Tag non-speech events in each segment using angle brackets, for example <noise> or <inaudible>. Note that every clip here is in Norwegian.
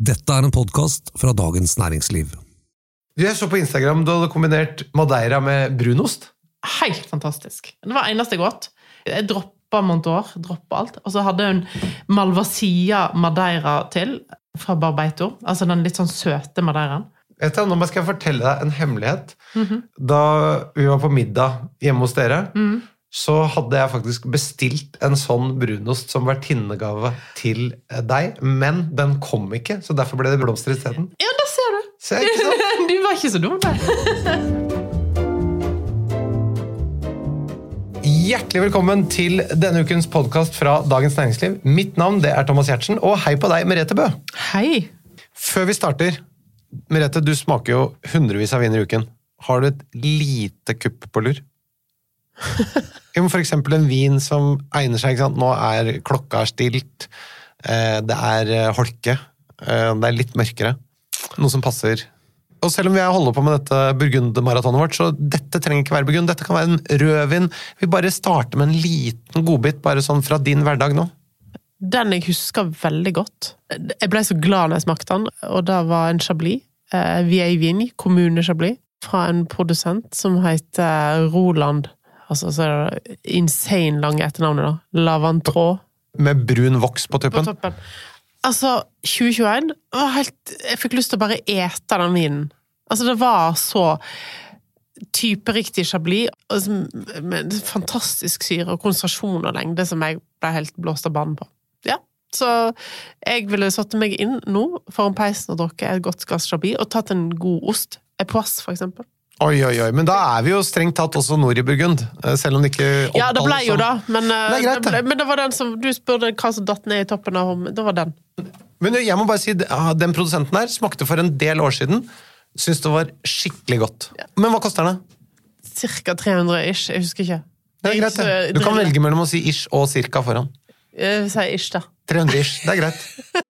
Dette er en podkast fra Dagens Næringsliv. Jeg så på Instagram du hadde kombinert madeira med brunost. Helt fantastisk. Det var eneste jeg åt. Jeg droppa Montour, droppa alt. Og så hadde hun Malvasia madeira til, fra Barbeito. Altså den litt sånn søte madeiraen. Etter, Nå skal jeg fortelle deg en hemmelighet. Da vi var på middag hjemme hos dere, så hadde jeg faktisk bestilt en sånn brunost som vertinnegave til deg, men den kom ikke, så derfor ble det blomster isteden. Ja, da ser du! Ser ikke sånn? <laughs> Du var ikke så dum der. Hjertelig velkommen til denne ukens podkast fra Dagens Næringsliv. Mitt navn det er Thomas Giertsen, og hei på deg, Merete Bø. Hei. Før vi starter, Merete, du smaker jo hundrevis av viner i uken. Har du et lite kupp på lur? <laughs> For eksempel en vin som egner seg. ikke sant? Nå er klokka stilt, eh, det er eh, holke, eh, det er litt mørkere. Noe som passer. Og selv om vi holder på med dette burgundermaratonet vårt, så dette trenger ikke være burgund, dette kan være en rødvin. Vi bare starter med en liten godbit, bare sånn fra din hverdag nå. Den jeg husker veldig godt. Jeg ble så glad når jeg smakte den, og det var en chablis. Eh, Vieille kommune Chablis, fra en produsent som heter Roland. Altså, så er det insane lange etternavnet, da. Lavantro. Med brun voks på På toppen. Altså, 2021 var helt Jeg fikk lyst til å bare ete den vinen. Altså, det var så typeriktig chablis, Altså, med fantastisk syre og konsentrasjon og lengde som jeg ble helt blåst av banen på. Ja, så jeg ville satt meg inn nå foran peisen og drukket et godt glass chablis, og tatt en god ost. Epoisse, for eksempel. Oi, oi, oi. Men da er vi jo strengt tatt også nord i Burgund. eh, Selv om det ikke Ja, det ble jo da, men, eh, Det er greit, det ble, men det var den som Du spurte hva som datt ned i toppen av hånden. Det var den. Men jeg må bare si, Den produsenten her smakte for en del år siden. Syns det var skikkelig godt. Men hva koster den? Cirka 300 ish, jeg husker ikke. Det er greit, det. Du kan velge mellom å si ish og cirka foran. Jeg sier ish, da. 300 ish, det er greit. <laughs>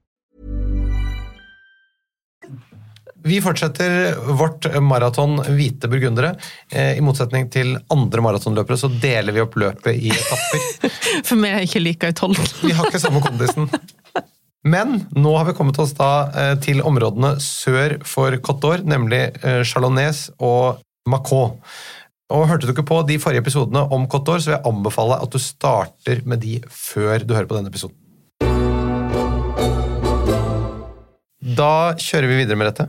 Vi fortsetter vårt maraton hvite burgundere. Eh, I motsetning til andre maratonløpere så deler vi opp løpet i etapper. <laughs> For meg er ikke like i tolv. <laughs> Vi har ikke samme kondisen. Men nå har vi kommet oss da eh, til områdene sør for Côte d'Or, nemlig eh, Chalonnes og Macon. Og Hørte du ikke på de forrige episodene om Côte d'Or, så vil jeg anbefale at du starter med de før du hører på denne episoden. Da kjører vi videre med dette.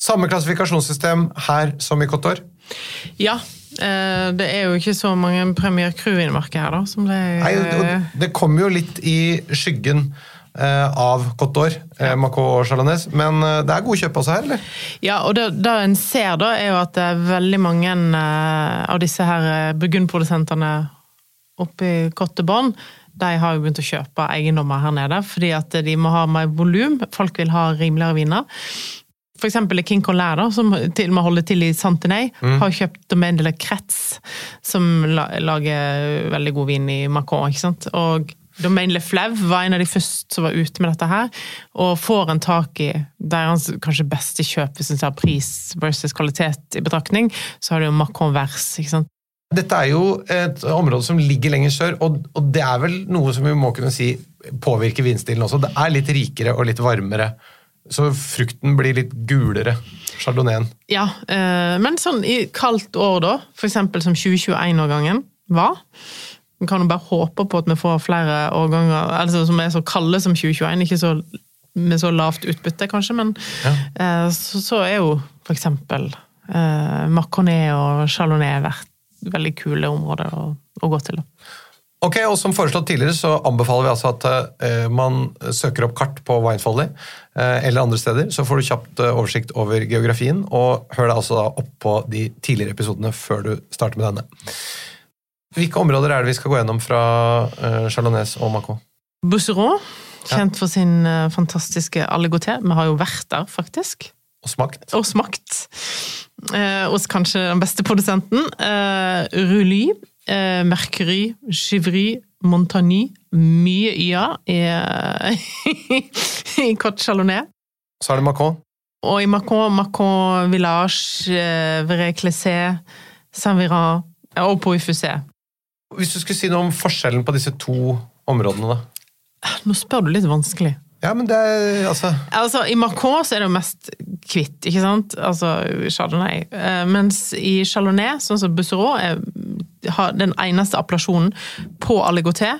Samme klassifikasjonssystem her som i Côte. Ja. eh, Det er jo ikke så mange Premier Cru-vinmarker her, da. Som det Nei, det kommer jo litt i skyggen eh, av Côte d'Or, eh, Macau og Chalanes. men det er gode kjøp også her, eller? Ja, og det, det en ser da, er jo at det er veldig mange av disse her burgundprodusentene oppe i Côte de har jo begynt å kjøpe eiendommer her nede, fordi at de må ha mer volum. Folk vil ha rimeligere viner. Eksempel King Colère, da, som til og med holder til i Santenay, har kjøpt Domaine de la Crets, som lager veldig god vin i Macron. ikke sant? Og Domaine Le Flev var en av de første som var ute med dette her, og får en tak i deres kanskje beste kjøp hvis en tar pris versus kvalitet i betraktning, så har du jo Macron Vers. ikke sant? Dette er jo et område som ligger lenger sør, og, og det er vel noe som vi må kunne si påvirker vinstilen også. Det er litt rikere og litt varmere, så frukten blir litt gulere. Chardonnayen. Ja, eh, men sånn i kaldt år da, eksempel som 2021-årgangen var, vi kan jo bare håpe på at vi får flere årganger altså, som er så kalde som 2021, ikke så, med så lavt utbytte kanskje, men eh, så, så er jo eksempel eh, Macronet og Chardonnay vært veldig kule områder å, å gå til. Da. Ok, og Som foreslått tidligere så anbefaler vi altså at eh, man søker opp kart på Winefolly eh, eller andre steder, så får du kjapt eh, oversikt over geografien, og hør deg altså da opp på de tidligere episodene før du starter med denne. Hvilke områder er det vi skal gå gjennom fra eh, Chardonnay og Macon? Busseron, Kjent for sin eh, fantastiske Aligoté. Vi har jo vært der, faktisk. Og smakt. Og smakt. Eh, hos kanskje den beste produsenten. Eh, Rully, eh, Mercury, Givry, Montagny. Mye YA i, i <laughs> Cote Chalonnet. Så er det Macron. Og i Macron, Macron Village, eh, Verre Clessé, Saint-Viran og på Fusé. Hvis du skulle si noe om forskjellen på disse to områdene, da? Nå spør du litt vanskelig. Ja, men det er altså Altså, I Macron så er det jo mest hvitt, ikke sant? Altså Chardonnay. Eh, mens i Chardonnay, sånn som Busserot, er har den eneste appellasjonen på Aligoté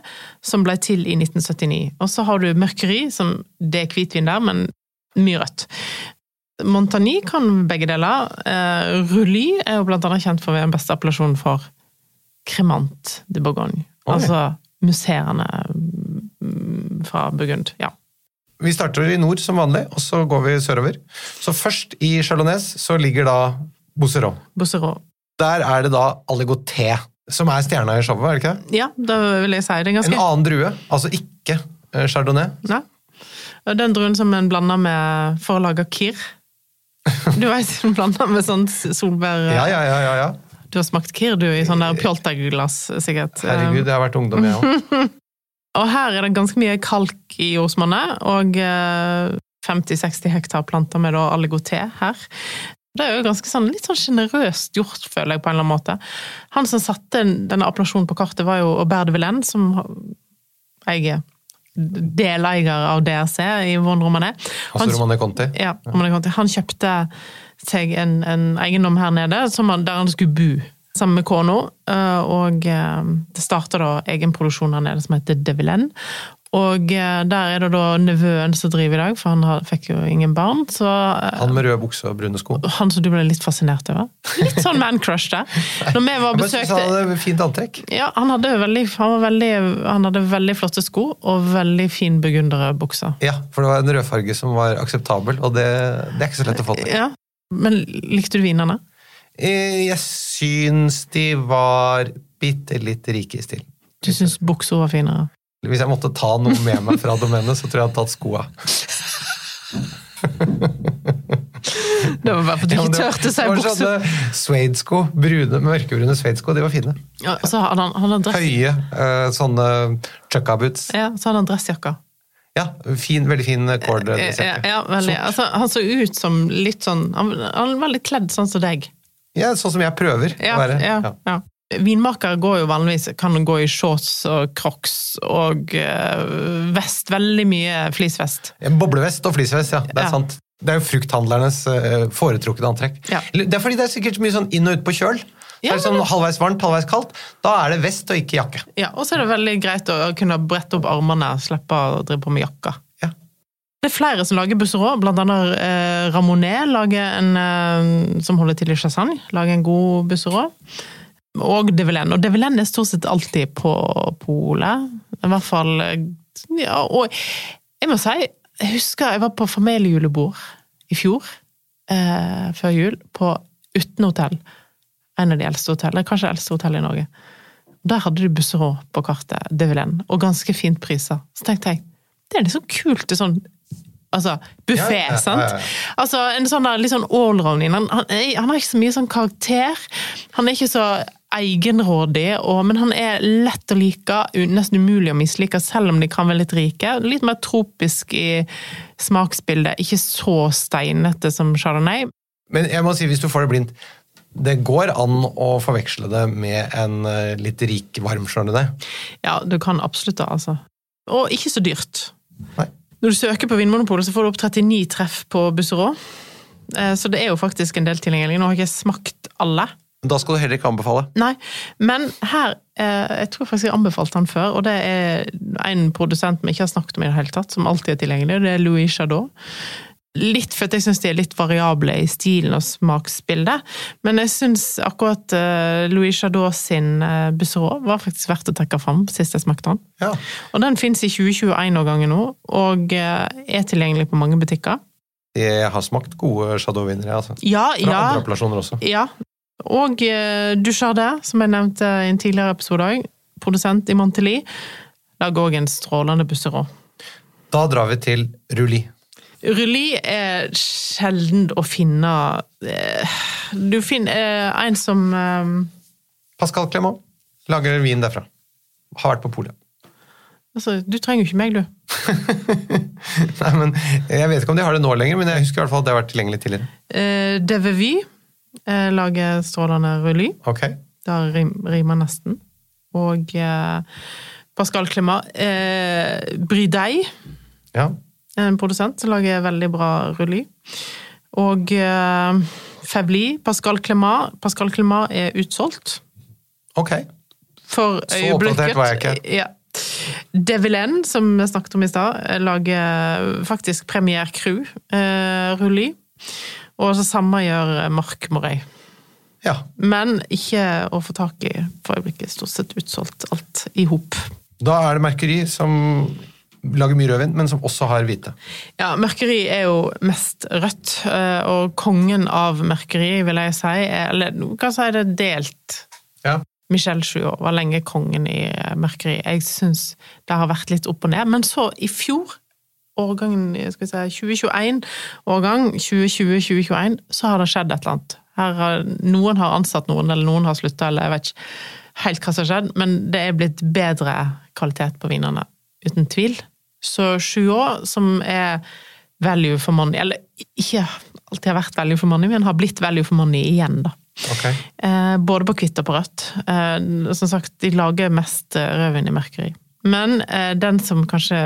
som ble til i 1979. Og så har du Mercury, som det er hvitvin der, men mye rødt. Montagny kan begge deler. Rulli Rully er jo blant annet kjent for å være den beste appellasjonen for Cremant de Bourgogne. Oi. Altså musserende mm, fra Burgund. Ja. Vi starter i nord som vanlig, og så går vi sørover. Så først i Chalonnes så ligger da Bosseron. Busserot. Der er det da Aligoté som er stjerna i showet, er det ikke det? Ja, da vil jeg si det ganske. En annen drue, altså ikke eh, chardonnay. Og Den druen som en blander med for å lage kir. Du vet, <laughs> en blander med sånn solbær Ja, ja, ja, ja, ja. Du har smakt kir, du, i sånn der pjolterglass, sikkert. Herregud, jeg har vært ungdom, jeg òg. <laughs> Og her er det ganske mye kalk i jordsmonnet, og eh, 50-60 hektar planter med da aligoté her. Det er jo ganske sånn, litt sånn sjenerøst gjort, føler jeg, på en eller annen måte. Han som satte denne appellasjonen på kartet, var jo Aubert de Villaine, som er deleier av DRC i Von Romané. Altså Romané Conti. Ja, Romané Conti. Han kjøpte seg en, en eiendom her nede som han, der han skulle bo sammen med kona. eh, Og eh, det starta da egenproduksjon her nede som heter De Villaine. Og eh, der er det da nevøen som driver i dag, for han har, fikk jo ingen barn. Så eh, Han med røde bukse og brune sko. han som du ble litt fascinert over. Litt sånn man-crush der. Når vi var besøkt... besøkte han hadde fint antrekk. ja, han hadde, veldig, han, var veldig, han hadde veldig flotte sko og veldig fin burgunderbukse. Ja, for det var en rødfarge som var akseptabel, og det, det er ikke så lett å få til. Ja, Men likte du vinene? Eh, Jeg syns de var bitte litt rike i stil. Du syns buksa var finere? Hvis jeg måtte ta noe med meg fra domenet, så tror jeg jeg hadde tatt skoa. Det var bare fordi du Ja, ikke turte det si bukse. Suede-sko, brune, mørkebrune suede-sko, de var fine. Ja, så hadde han, han hadde dress, Høye, eh, sånne chucka-boots. ja, så hadde han dressjakka. Ja, fin, veldig fin Ja, cord-dressjakke. ja, veldig. Altså, han så ut som litt sånn Han, han var litt kledd sånn som deg. Ja, sånn som jeg prøver Ja, å være. ja, Ja. Vinmakere går jo vanligvis kan gå i shorts og crocs og eh, vest. Veldig mye fleecevest. Boblevest og fleecevest, ja. Det er Ja. sant. Det er jo frukthandlernes eh, foretrukne antrekk. Ja. Det er fordi det er sikkert mye sånn inn og ut på kjøl. Ja, er det sånn halvveis varmt, halvveis kaldt. Da er det vest og ikke jakke. Ja, Og så er det veldig greit å kunne brette opp armene og slippe å drive på med jakka. Ja. Det er flere som lager busserå, blant annet eh, Ramonet lager en, eh, som holder til i Chassagne, lager en god busserå. Og Develen. Og Develen er stort sett alltid på polet. I hvert fall Ja, og jeg må si, jeg husker jeg var på familiejulebord i fjor, eh, før jul, på Uten hotell. En av de eldste hotellene, kanskje det eldste hotellet i Norge. Der hadde de busserå på kartet, Develen, og ganske fint priser. Så tenkte jeg, det er liksom kult det er sånn Altså, buffé, Ja, ja, ja, sant? Altså, en sånn der, litt sånn allround. Han, han, han har ikke så mye sånn karakter. Han er ikke så egenrådig, og, men han er lett å like, nesten umulig å mislike, selv om de kan være litt rike. Litt mer tropisk i smaksbildet, ikke så steinete som chardonnay. Men jeg må si, hvis du får det blindt Det går an å forveksle det med en eh, litt rik, varm chardonnay. Ja, du kan absolutt det, altså. Og ikke så dyrt. Nei. Når du søker på Vinmonopolet, så får du opp 39 treff på Busserå. Eh, Så det er jo faktisk en del tilgjengelig. Nå har jeg ikke smakt alle. Da skal du heller ikke anbefale. Nei, men her eh, Jeg tror faktisk jeg anbefalte han før, og det er en produsent vi ikke har snakket om i det hele tatt, som alltid er tilgjengelig, og det er Louis Jadot. Litt for at jeg syns de er litt variable i stilen og smaksbildet, men jeg syns akkurat eh, Louis Jadot sin eh, Busserot var faktisk verdt å trekke fram sist jeg smakte den. Ja. Og den fins i 2021-årgangen nå, og eh, er tilgjengelig på mange butikker. Jeg har smakt gode Chardonnay-vinnere, altså. Ja, Fra ja. andre appellasjoner også. Ja. Og du Duchardin, som jeg nevnte i en tidligere episode òg, produsent i Monteli, lager òg en strålende busserå. Da drar vi til Rulli. Rulli er sjelden å finne eh, Du finner eh, en som eh, Pascal Clement lager vin derfra. Har vært på polet. Altså, du trenger jo ikke meg, du. <laughs> Nei, men Jeg vet ikke om de har det nå lenger, men jeg husker i hvert fall at det har vært tilgjengelig tidligere. Eh, Devevy eh, lager strålende Rulli. Okay. Det rim, rimer nesten. Og eh, Pascal Klima. Eh, Bridei, Ja. en produsent, lager veldig bra Rulli. Og eh, Fevli, Pascal Klima. Pascal Klima er utsolgt. Ok. For Så oppdatert var jeg ikke. Ja. Develen, som vi snakket om i stad, lager faktisk Premier Cru eh, Rulli. Og så samme gjør Mark Morey. Ja. Men ikke å få tak i for øyeblikket. Stort sett utsolgt alt i hop. Da er det Merkeri som lager mye rødvin, men som også har hvite. Ja, Merkeri er jo mest rødt, eh, og kongen av Merkeri, vil jeg si, er, eller hva kan si det delt. Ja. Michel Jouot var lenge kongen i Merkeri. Jeg syns det har vært litt opp og ned. Men så, i fjor, årgangen skal vi si, 2021-årgang, 2020-2021, så har det skjedd et eller annet. Har, noen har ansatt noen, eller noen har slutta, eller jeg vet ikke helt hva som har skjedd, men det er blitt bedre kvalitet på vinene, uten tvil. Så sju år, som er value for money, eller ikke alltid har vært value for money, men har blitt value for money igjen, da. Okay. Eh, både på hvitt og på rødt. Eh, som sagt, de lager mest eh, rødvin i mørkeri. Men eh, den som kanskje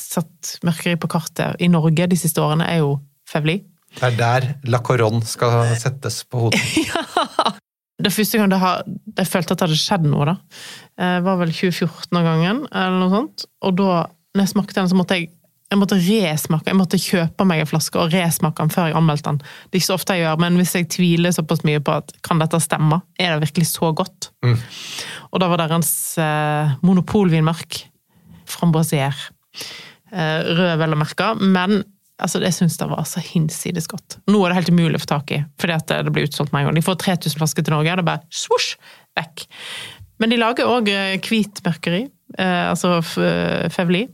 satt mørkeri på kartet i Norge de siste årene, er jo Fevli. Det er der La Coronne skal settes på hodet. <laughs> Det første gang det har, jeg følte at det hadde skjedd noe, da, eh, var vel 2014 av gangen, eller noe sånt. Og da, når jeg smakte den, så måtte jeg jeg måtte resmake, jeg måtte kjøpe meg en flaske og resmake den før jeg anmeldte den. Det er ikke så ofte jeg gjør, men hvis jeg tviler såpass mye på at kan dette stemme, er det virkelig så godt? Mm. Og da var deres eh, monopolvinmark, frambrasier. Rød vel å merke, men altså, jeg syns det var så hinsides godt. Nå er det helt umulig å få tak i, fordi at det blir utsolgt med en gang. De får 3000 flasker til Norge, og det er bare svosj, vekk. Men de lager òg hvit merkeri, eh, altså Fevli.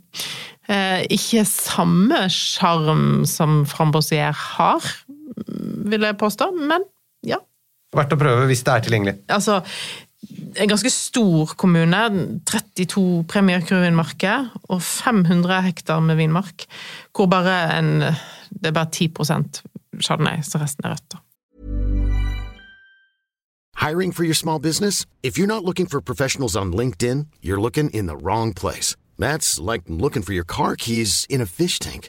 Eh, ikke samme sjarm som Framboisier har, vil jeg påstå, men ja. Verdt å prøve hvis det er tilgjengelig. Altså, en ganske stor kommune, 32 Premier Cru-vinmarker og 500 hektar med vinmark, hvor bare en, det er bare 10% chardonnay, så resten er rødt. Hiring for your small business? If you're not looking for professionals on LinkedIn, you're looking in the wrong place. That's like looking for your car keys in a fish tank.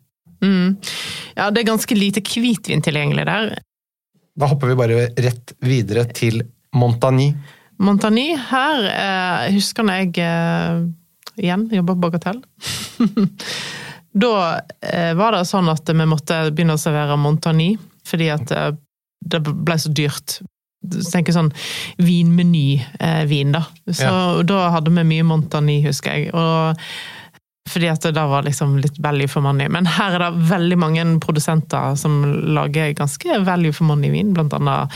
Ja, det er ganske lite hvitvin tilgjengelig der. Da hopper vi bare rett videre til Montagny. Montagny, her eh, husker jeg eh, igjen jobba på Bagatell. <laughs> da eh, var det sånn at vi måtte begynne å servere Montagny, fordi at eh, det ble så dyrt. Så tenker sånn vinmeny-vin, da. Så Ja. da hadde vi mye Montagny, husker jeg. Og Fordi at det da var liksom litt value for money. Men her er det veldig mange produsenter som lager ganske value for money-vin. Blant annet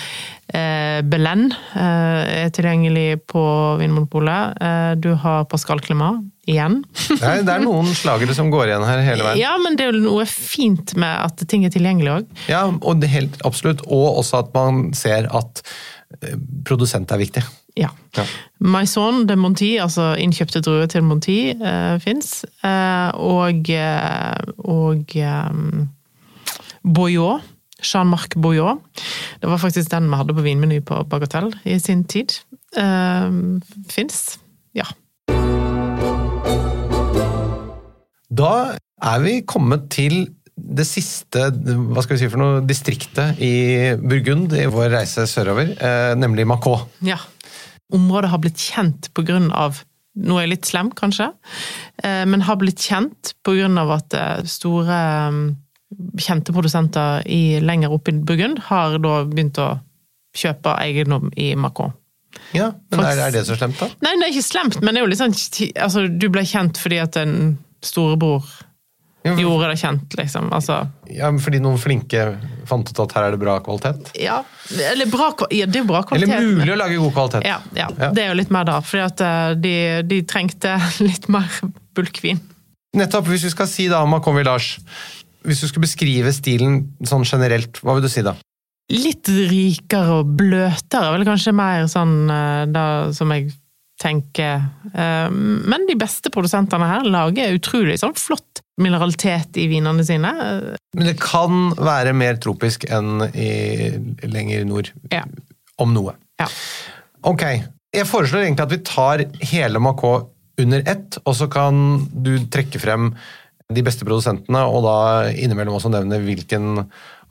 eh, Belen eh, er tilgjengelig på Vinmonopolet. Eh, du har Pascal Clement igjen. <laughs> Er, det er noen slagere som går igjen her hele veien. Ja, men det er jo noe fint med at ting er tilgjengelig òg. Ja, og helt absolutt. Og også at man ser at eh, produsent er viktig. Ja. Ja. Maison de Monti, altså innkjøpte druer til Monti, uh, fins. Uh, og eh, og um, Boyot. Jean-Marc Boyot. Det var faktisk den vi hadde på vinmeny på Bagatell i sin tid. Uh, fins. Ja. Da er vi kommet til det siste hva skal vi si for noe, distriktet i Burgund i vår reise sørover, eh, nemlig Macau. ja. Området har blitt kjent på grunn av Nå er jeg litt slem, kanskje, eh, men har blitt kjent av at eh, store eh, kjente produsenter i, lenger oppe i Burgund har da begynt å kjøpe eiendom i Macron. Ja, men er, er det så slemt, da? Nei, det er ikke slemt, men det er jo litt sånn altså, Du ble kjent fordi at en storebror for- gjorde det kjent, liksom. Altså Ja, men Fordi noen flinke fant ut at her er det bra kvalitet? Ja, eller bra, ja det er bra kvalitet. Eller mulig å lage god kvalitet? Ja, ja, Ja. det er jo litt mer da. Fordi at eh, de, de trengte <laughs> litt mer bulkvin. Nettopp. Hvis vi skal si da Macon Lars, Hvis du skulle beskrive stilen sånn generelt, hva vil du si da? Litt rikere og bløtere, vel kanskje mer sånn eh, da som jeg tenker. Eh, Men de beste produsentene her lager utrolig sånn flott mineralitet i vinene sine. Men det kan være mer tropisk enn i lenger nord. Ja. Om noe. Ja. Ok. Jeg foreslår egentlig at vi tar hele Macau under ett, og så kan du trekke frem de beste produsentene, og da innimellom også nevne hvilken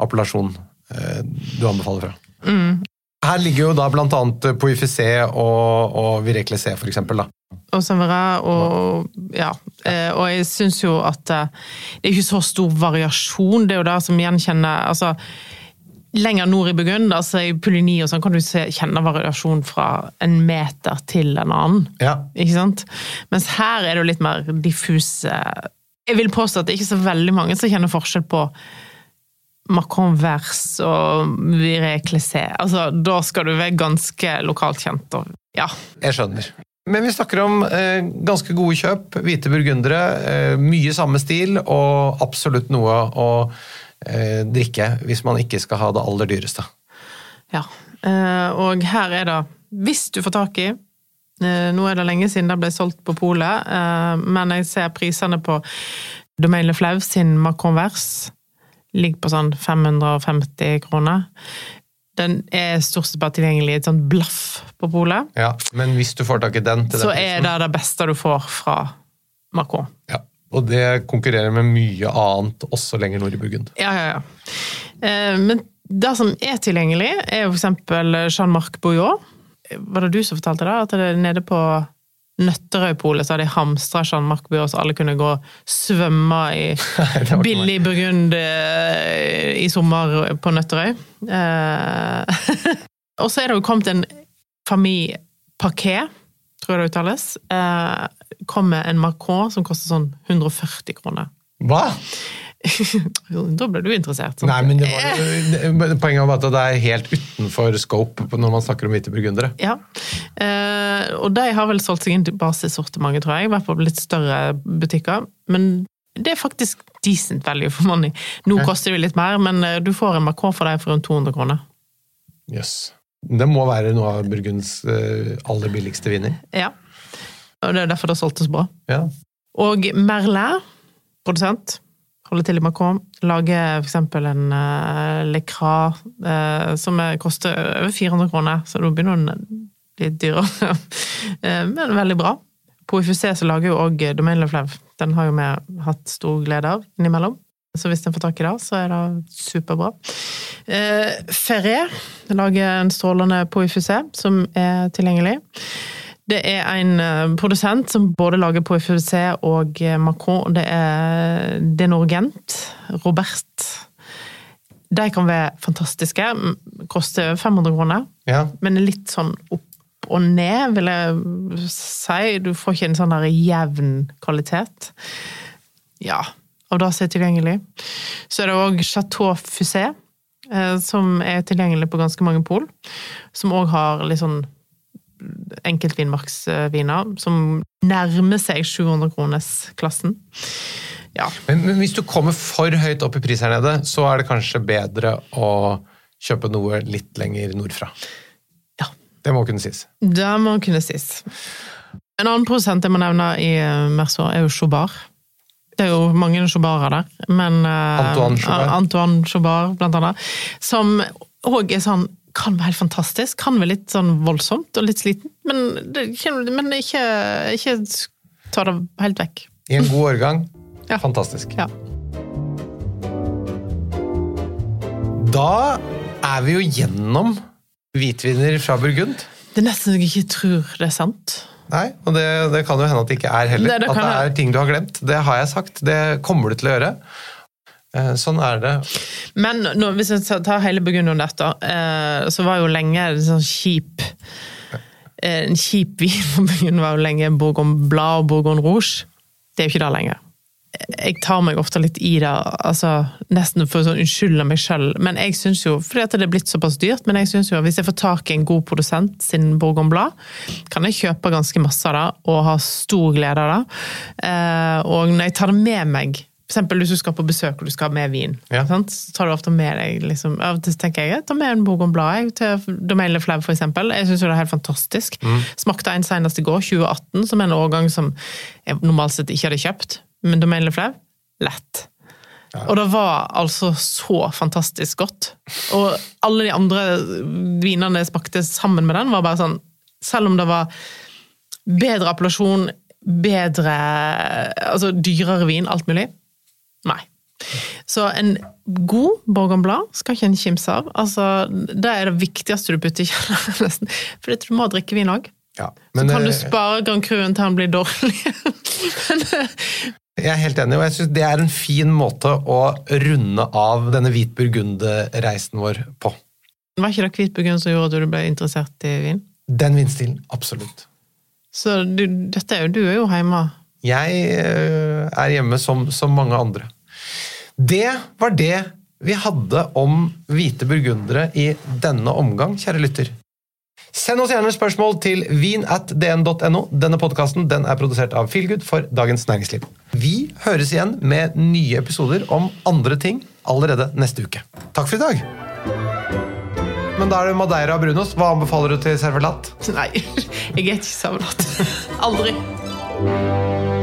appellasjon eh, du anbefaler fra. Mm. Her ligger jo da annet Poifisé og, og Vireclesé, for eksempel. Da. Og Saint-Verin, og ja. eh, Og jeg syns jo at eh, det er ikke så stor variasjon. Det er jo det som gjenkjenner altså Lenger nord i Burgund, altså i Pulini og sånn, kan du se, kjenne variasjon fra en meter til en annen. Ja. Ikke sant? Mens her er det jo litt mer diffuse Jeg vil påstå at det er ikke så veldig mange som kjenner forskjell på Macron Vers og Viré Clessé. Altså, da skal du være ganske lokalt kjent. Og, ja. Jeg skjønner. Men vi snakker om eh, ganske gode kjøp, hvite burgundere, eh, mye samme stil, og absolutt noe å eh, drikke hvis man ikke skal ha det aller dyreste. ja. Eh, og her er det, hvis du får tak i eh, Nå er det lenge siden det ble solgt på polet, eh, men jeg ser prisene på Domaine Flau sin Macron Vers ligger på sånn 550 kroner. Den er stort sett bare tilgjengelig i et sånt blaff på polet. Ja, Men hvis du får tak i den til den Så er det det beste du får fra Macron. Ja. Og det konkurrerer med mye annet også lenger nord i Burgund. Ja, ja, ja. Eh, Men det som er tilgjengelig, er jo eksempel Jean-Marc Bouillot. Var det du som fortalte det? At det er nede på Nøtterøypolet så hadde de hamstra Jean-Marc Bure, så alle kunne gå og svømme i <laughs> billig Burgund eh, i sommer på Nøtterøy. Eh, <laughs> og så er det jo kommet en familiepaket, tror jeg det uttales. Eh, Kom med en Macron som koster sånn 140 kroner. Hva? <laughs> da ble du interessert. sant? Nei, men det var, Poenget var at det er helt utenfor scope når man snakker om hvite burgundere. Ja. Eh, og de har vel solgt seg inn til basesortimentet, tror jeg. I hvert fall litt større butikker. Men det er faktisk decent value for money. Nå koster det litt mer, men eh, du får en Macron for deg for rundt 200 kroner. Jøss. Det må være noe av Burgunds eh, aller billigste viner. Ja. Og det er derfor det solgtes bra. Ja. Og Merlin, produsent, holder til i Macron, lager for eksempel en uh, Le Cras eh, som er- koster over 400 kroner, så da begynner den litt dyrere. <laughs> Eh, Men veldig bra. På UFC så lager jo òg Domainlaflev. Den har jo vi hatt stor glede av innimellom. Så hvis en får tak i det, så er det superbra. Eh, Ferré lager en strålende IFC som er tilgjengelig. Det er en eh, produsent som både lager på IFC og eh, Macron. Det er Denorgent. Robert. De kan være fantastiske. Koster 500 kroner, ja. men er litt sånn opp og ned, vil jeg si. Du får ikke en sånn der jevn kvalitet. Ja, av det som er tilgjengelig. Så er det òg Chateau Fusé, eh, som er tilgjengelig på ganske mange pol. Som òg har litt sånn enkeltvinmarksviner, som nærmer seg 700 kroners-klassen. Ja. Men, men hvis du kommer for høyt opp i pris her nede, så er det kanskje bedre å kjøpe noe litt lenger nordfra. Ja. Det må kunne sies. Det må kunne sies. En annen produsent jeg må nevne i eh, Merceau, er jo Chobard. Det er jo mange chobarer der, men eh, Antoine Chobard. Antoine Chobard, blant annet. Som òg er sånn kan være helt fantastisk. Kan være litt sånn voldsomt og litt sliten, men, det, men ikke, ikke ta det helt vekk. I en god årgang. <laughs> Ja. Fantastisk. Ja. Da er vi jo gjennom hvitviner fra Burgund. Det er nesten så jeg ikke tror det er sant. Nei, og det, det kan jo hende at det ikke er heller. Det- det at det er ting du har glemt. Det har jeg sagt. Det kommer du til å gjøre. Eh, Sånn er det. Men nå, hvis jeg tar hele Burgund om dette, eh, så var jo lenge en sånn kjip eh, En kjip vin for Burgund var jo lenge Bourgogne Blad og Bourgogne Rouge. Det er jo ikke det lenger. Jeg tar meg ofte litt i det, altså nesten for å sånn unnskylde meg sjøl. Men jeg synes jo, fordi at det er blitt såpass dyrt, men jeg synes jo hvis jeg får tak i en god produsent sin Bourgogne Blad, kan jeg kjøpe ganske masse av det og ha stor glede av det. Og når jeg tar det med meg eksempel hvis du skal på besøk og du skal ha med vin, Ja. sant? så tar du ofte med deg liksom, Av og til tenker jeg ta med en Bourgogne Blad jeg, til Domaine for eksempel. Jeg syns det er helt fantastisk. Smakte en senest i går, 2018, som er en årgang som jeg normalt sett ikke hadde kjøpt. Men Domaine Fleuve lett. Og det var altså så fantastisk godt. Og alle de andre vinene jeg smakte sammen med den, var bare sånn Selv om det var bedre appellasjon, bedre Altså dyrere vin, alt mulig. Så en god Bourgogne skal ikke en kimse av. Altså, det er det viktigste du putter i kjelleren, <laughs> nesten. For du må drikke vin òg. Ja. Så kan du eh, spare Grand Cruen til han blir dårlig. <laughs> Eh, jeg er helt enig, og jeg synes det er en fin måte å runde av denne hvit burgund-reisen vår på. var ikke det hvit burgund som gjorde at du ble interessert i vin? Den vinstilen, absolutt. Så du, dette er jo, du er jo hjemme. Jeg eh, er hjemme som, som mange andre. Det var det vi hadde om hvite burgundere i denne omgang, kjære lytter. Send oss gjerne spørsmål til vin.dn.no. Denne podkasten er produsert av Feelgood for Dagens Næringsliv. Vi høres igjen med nye episoder om andre ting allerede neste uke. Takk for i dag! Men da er det Madeira og Brunos. Hva anbefaler du til servelat? Nei, <laughs> jeg er ikke servelat. <laughs> Aldri.